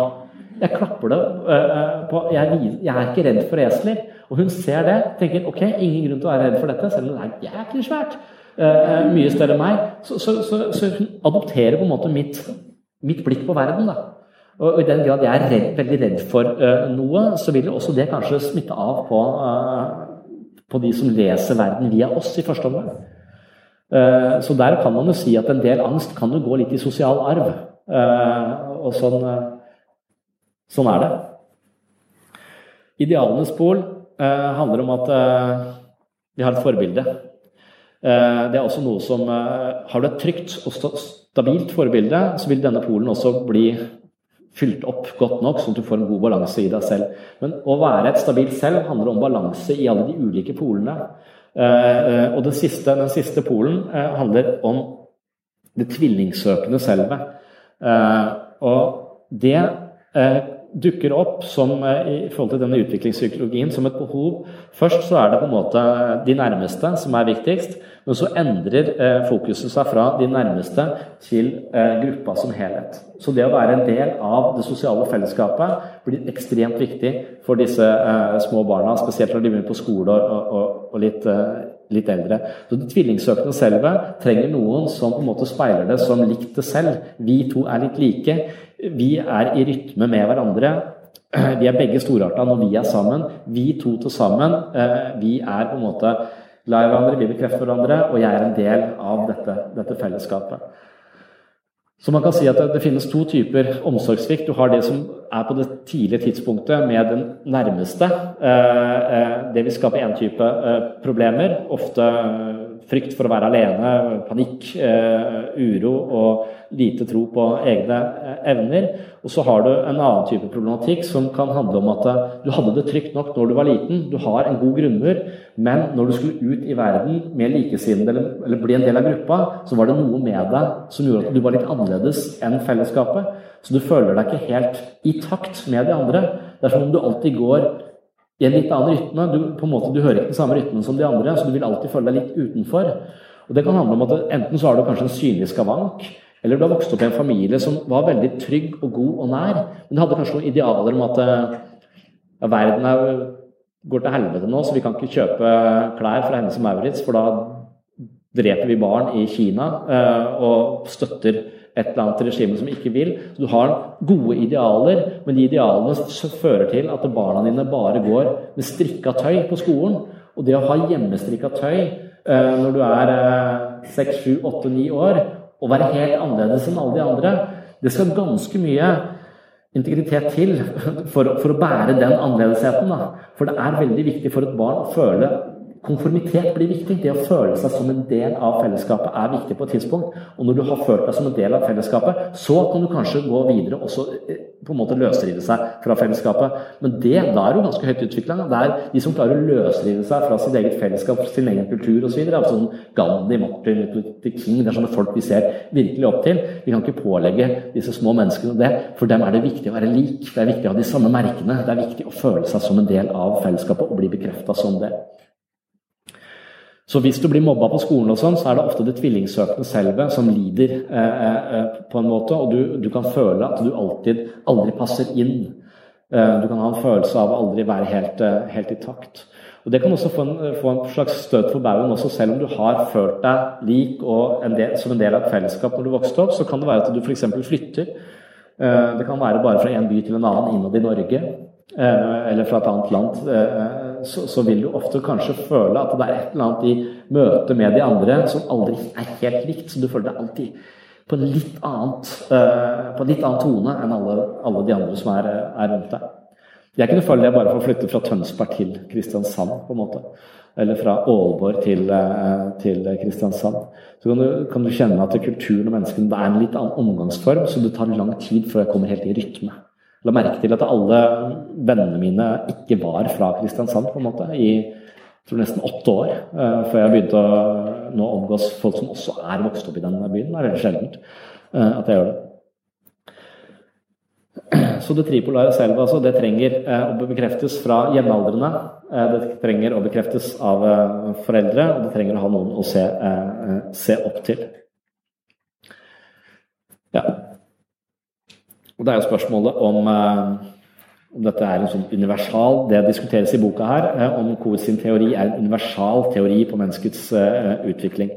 Jeg klapper det uh, på jeg, jeg, er ikke redd for esler. Og hun ser det, tenker ok, ingen grunn til å være redd for dette, selv om det er jæklig svært. Uh, mye større enn meg. Så, så, så, så, hun adopterer på en måte mitt, mitt blikk på verden. da. Og I den grad jeg er redd, veldig redd for uh, noe, så vil jo også det kanskje smitte av på, på de som leser verden via oss i første omgang. Så der kan man jo si at en del angst kan jo gå litt i sosial arv. Og sånn Sånn er det. Idealenes pol eh, handler om at eh, vi har et forbilde. Eh, det er også noe som eh, Har du et trygt og stabilt forbilde, så vil denne polen også bli fylt opp godt nok, sånn at du får en god balanse i deg selv. Men å være et stabilt selv handler om balanse i alle de ulike polene. Eh, eh, og den siste, den siste polen handler om det tvillingsøkende selvet. og det dukker opp som, eh, i forhold til denne utviklingspsykologien som et behov. Først så er det på en måte de nærmeste som er viktigst, men så endrer eh, fokuset seg fra de nærmeste til eh, gruppa som helhet. Så det å være en del av det sosiale fellesskapet blir ekstremt viktig for disse eh, små barna, spesielt når de begynner på skole og, og, og litt, eh, litt, eldre. Så Det tvillingsøkende selve trenger noen som på en måte speiler det som likt det selv. Vi to er litt like. Vi er i rytme med hverandre. Vi er begge storarta når vi er sammen. Vi to til sammen. Eh, vi er på en måte glad i hverandre, vi bekrefter hverandre, og jeg er en del av dette, dette fellesskapet. Så man kan si at det, finnes to typer omsorgssvikt. Du har det som er på det tidlige tidspunktet med den nærmeste. Eh, eh, det vil skape én type problemer. Ofte frykt for å være alene, panikk, uro og lite tro på egne eh, evner. Og så har du en annen type problematikk som kan handle om at eh, du hadde det trygt nok når du var liten, du har en god grunnmur, men når du skulle ut i verden med likesinnede eller, eller bli en del av gruppa, så var det noe med deg som gjorde at du var litt annerledes enn fellesskapet. Så du føler deg ikke helt i takt med de andre. Det er som om du alltid går i en litt annen rytme. Du, på en måte, du hører ikke den samme rytmen som de andre, så du vil alltid føle deg litt utenfor. Og Det kan handle om at enten så har du kanskje en synlig skavank, Eller du har vokst opp i en familie som var veldig trygg og god og nær, men du hadde kanskje noen idealer om at ja, verden er, går til helvete nå, så vi kan ikke kjøpe klær fra Hennes og Maurits, for da dreper vi barn i Kina eh, og støtter et eller annet regime som ikke vil. Så du har gode idealer, men de idealene fører til at barna dine bare går med strikka tøy på skolen. Og det å ha hjemmestrikka tøy eh, når du er seks, sju, åtte, ni år, og være helt annerledes enn alle de andre, det skal ganske mye integritet til for, for å bære den annerledesheten. Da. For det er veldig viktig for et barn å føle Konformitet blir viktig. Det å føle seg som en del av fellesskapet er viktig på et tidspunkt. Og når du har følt deg som en del av fellesskapet, så kan du kanskje gå videre og så eh, på en måte løsrive seg fra fellesskapet. Men det, da er du ganske høyt utvikla. Det er de som klarer å løsrive seg fra sitt eget fellesskap, sin egen kultur osv. Altså sånn Gandhi, Martin Luther King, det er sånne folk vi ser virkelig opp til. Vi kan ikke pålegge disse små menneskene det. For dem er det viktig å være lik. Det er viktig å ha de samme merkene. Det er viktig å føle seg som en del av fellesskapet og bli bekrefta som det. Så hvis du blir mobba på skolen, og sånn, så er det ofte det tvillingsøkende selve som lider eh, eh, på en måte, og du, du, kan føle at du alltid aldri passer inn. Eh, du kan ha en følelse av å aldri være helt, eh, helt i takt. Og Det kan også få en, få en slags støt for baugen, også selv om du har følt deg lik og en del, som en del av et fellesskap når du vokste opp. Så kan det være at du f.eks. flytter. Eh, det kan være bare fra en by til en annen innad i Norge, eh, eller fra et annet land så, så, vil du ofte kanskje føle at det er et eller annet i møte med de andre som aldri er helt likt. Så du føler deg alltid på en litt, annet, uh, på en litt annen tone enn alle, alle de andre som er, er, rundt deg. Jeg kunne føle det bare for å flytte fra Tønsberg til Kristiansand, på en måte. Eller fra Aalborg til, uh, til Kristiansand. Så kan du, kan du, kjenne at kulturen og menneskene er en litt annen omgangsform, så det tar lang tid før jeg kommer helt i rytme la merke til at alle vennene mine ikke var fra Kristiansand på en måte, i tror nesten åtte år uh, før jeg begynte å nå omgås folk som også er vokst opp i denne byen. Det er veldig sjeldent uh, at jeg gjør det. Så det tripolare selv altså, det trenger uh, å bekreftes fra jevnaldrende. det trenger å bekreftes av foreldre, og det trenger å ha noen å se, se opp til. Ja. Og Det er jo spørsmålet om, eh, om dette er en sånn universal Det diskuteres i boka her, eh, om Coe sin teori er en universal teori på menneskets eh, utvikling.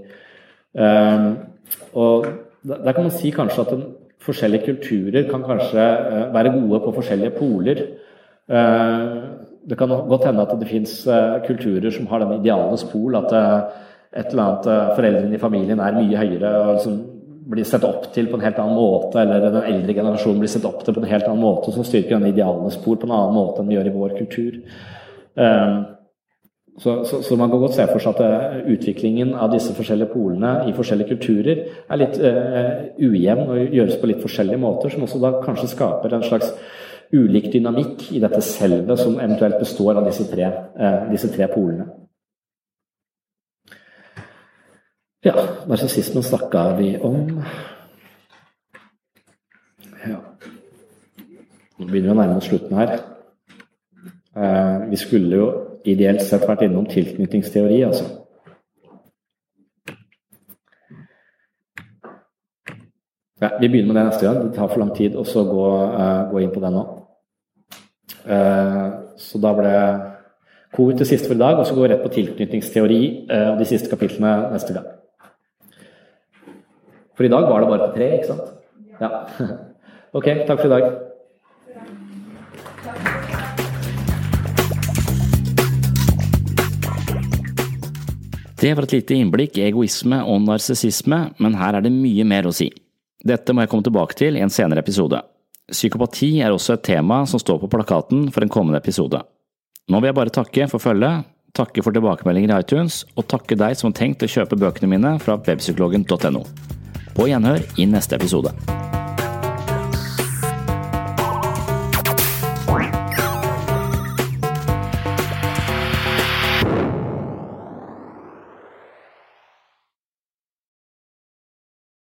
Og Der kan man si kanskje at den, forskjellige kulturer kan kanskje være gode på forskjellige poler. Det kan godt hende at det fins kulturer som har den idealenes pol, at et eller annet foreldrene i familien er mye høyere og liksom blir sett opp til på en helt annen måte, eller den eldre generasjonen blir sett opp til på en helt annen måte, som styrker denne idealene spor på en annen måte enn vi gjør i vår kultur. Um, så, så, så, man kan godt se for seg at eh, utviklingen av disse forskjellige polene i forskjellige kulturer er litt uh, ujevn og gjøres på litt forskjellige måter, som også da kanskje skaper en slags ulik dynamikk i dette selvet som eventuelt består av disse tre, uh, disse tre polene. Ja, narsissismen snakka vi om. Ja. Nå begynner vi å nærme oss slutten her. Eh, vi skulle jo ideelt sett vært innom tilknytningsteori, altså. Ja, vi begynner med det neste gang. Det tar for lang tid å gå, eh, gå, inn på det nå. Eh, så da ble covid til siste for i dag, og så går vi rett på tilknytningsteori uh, og de siste kapitlene neste gang. For i dag var det bare på tre, ikke sant? Ja. Ok, takk for i dag. Det var et lite innblikk i egoisme og narsissisme, men her er det mye mer å si. Dette må jeg komme tilbake til i en senere episode. Psykopati er også et tema som står på plakaten for en kommende episode. Nå vil jeg bare takke for følget, takke for tilbakemeldinger i iTunes, og takke deg som har tenkt å kjøpe bøkene mine fra webpsykologen.no. På gjenhør i neste episode.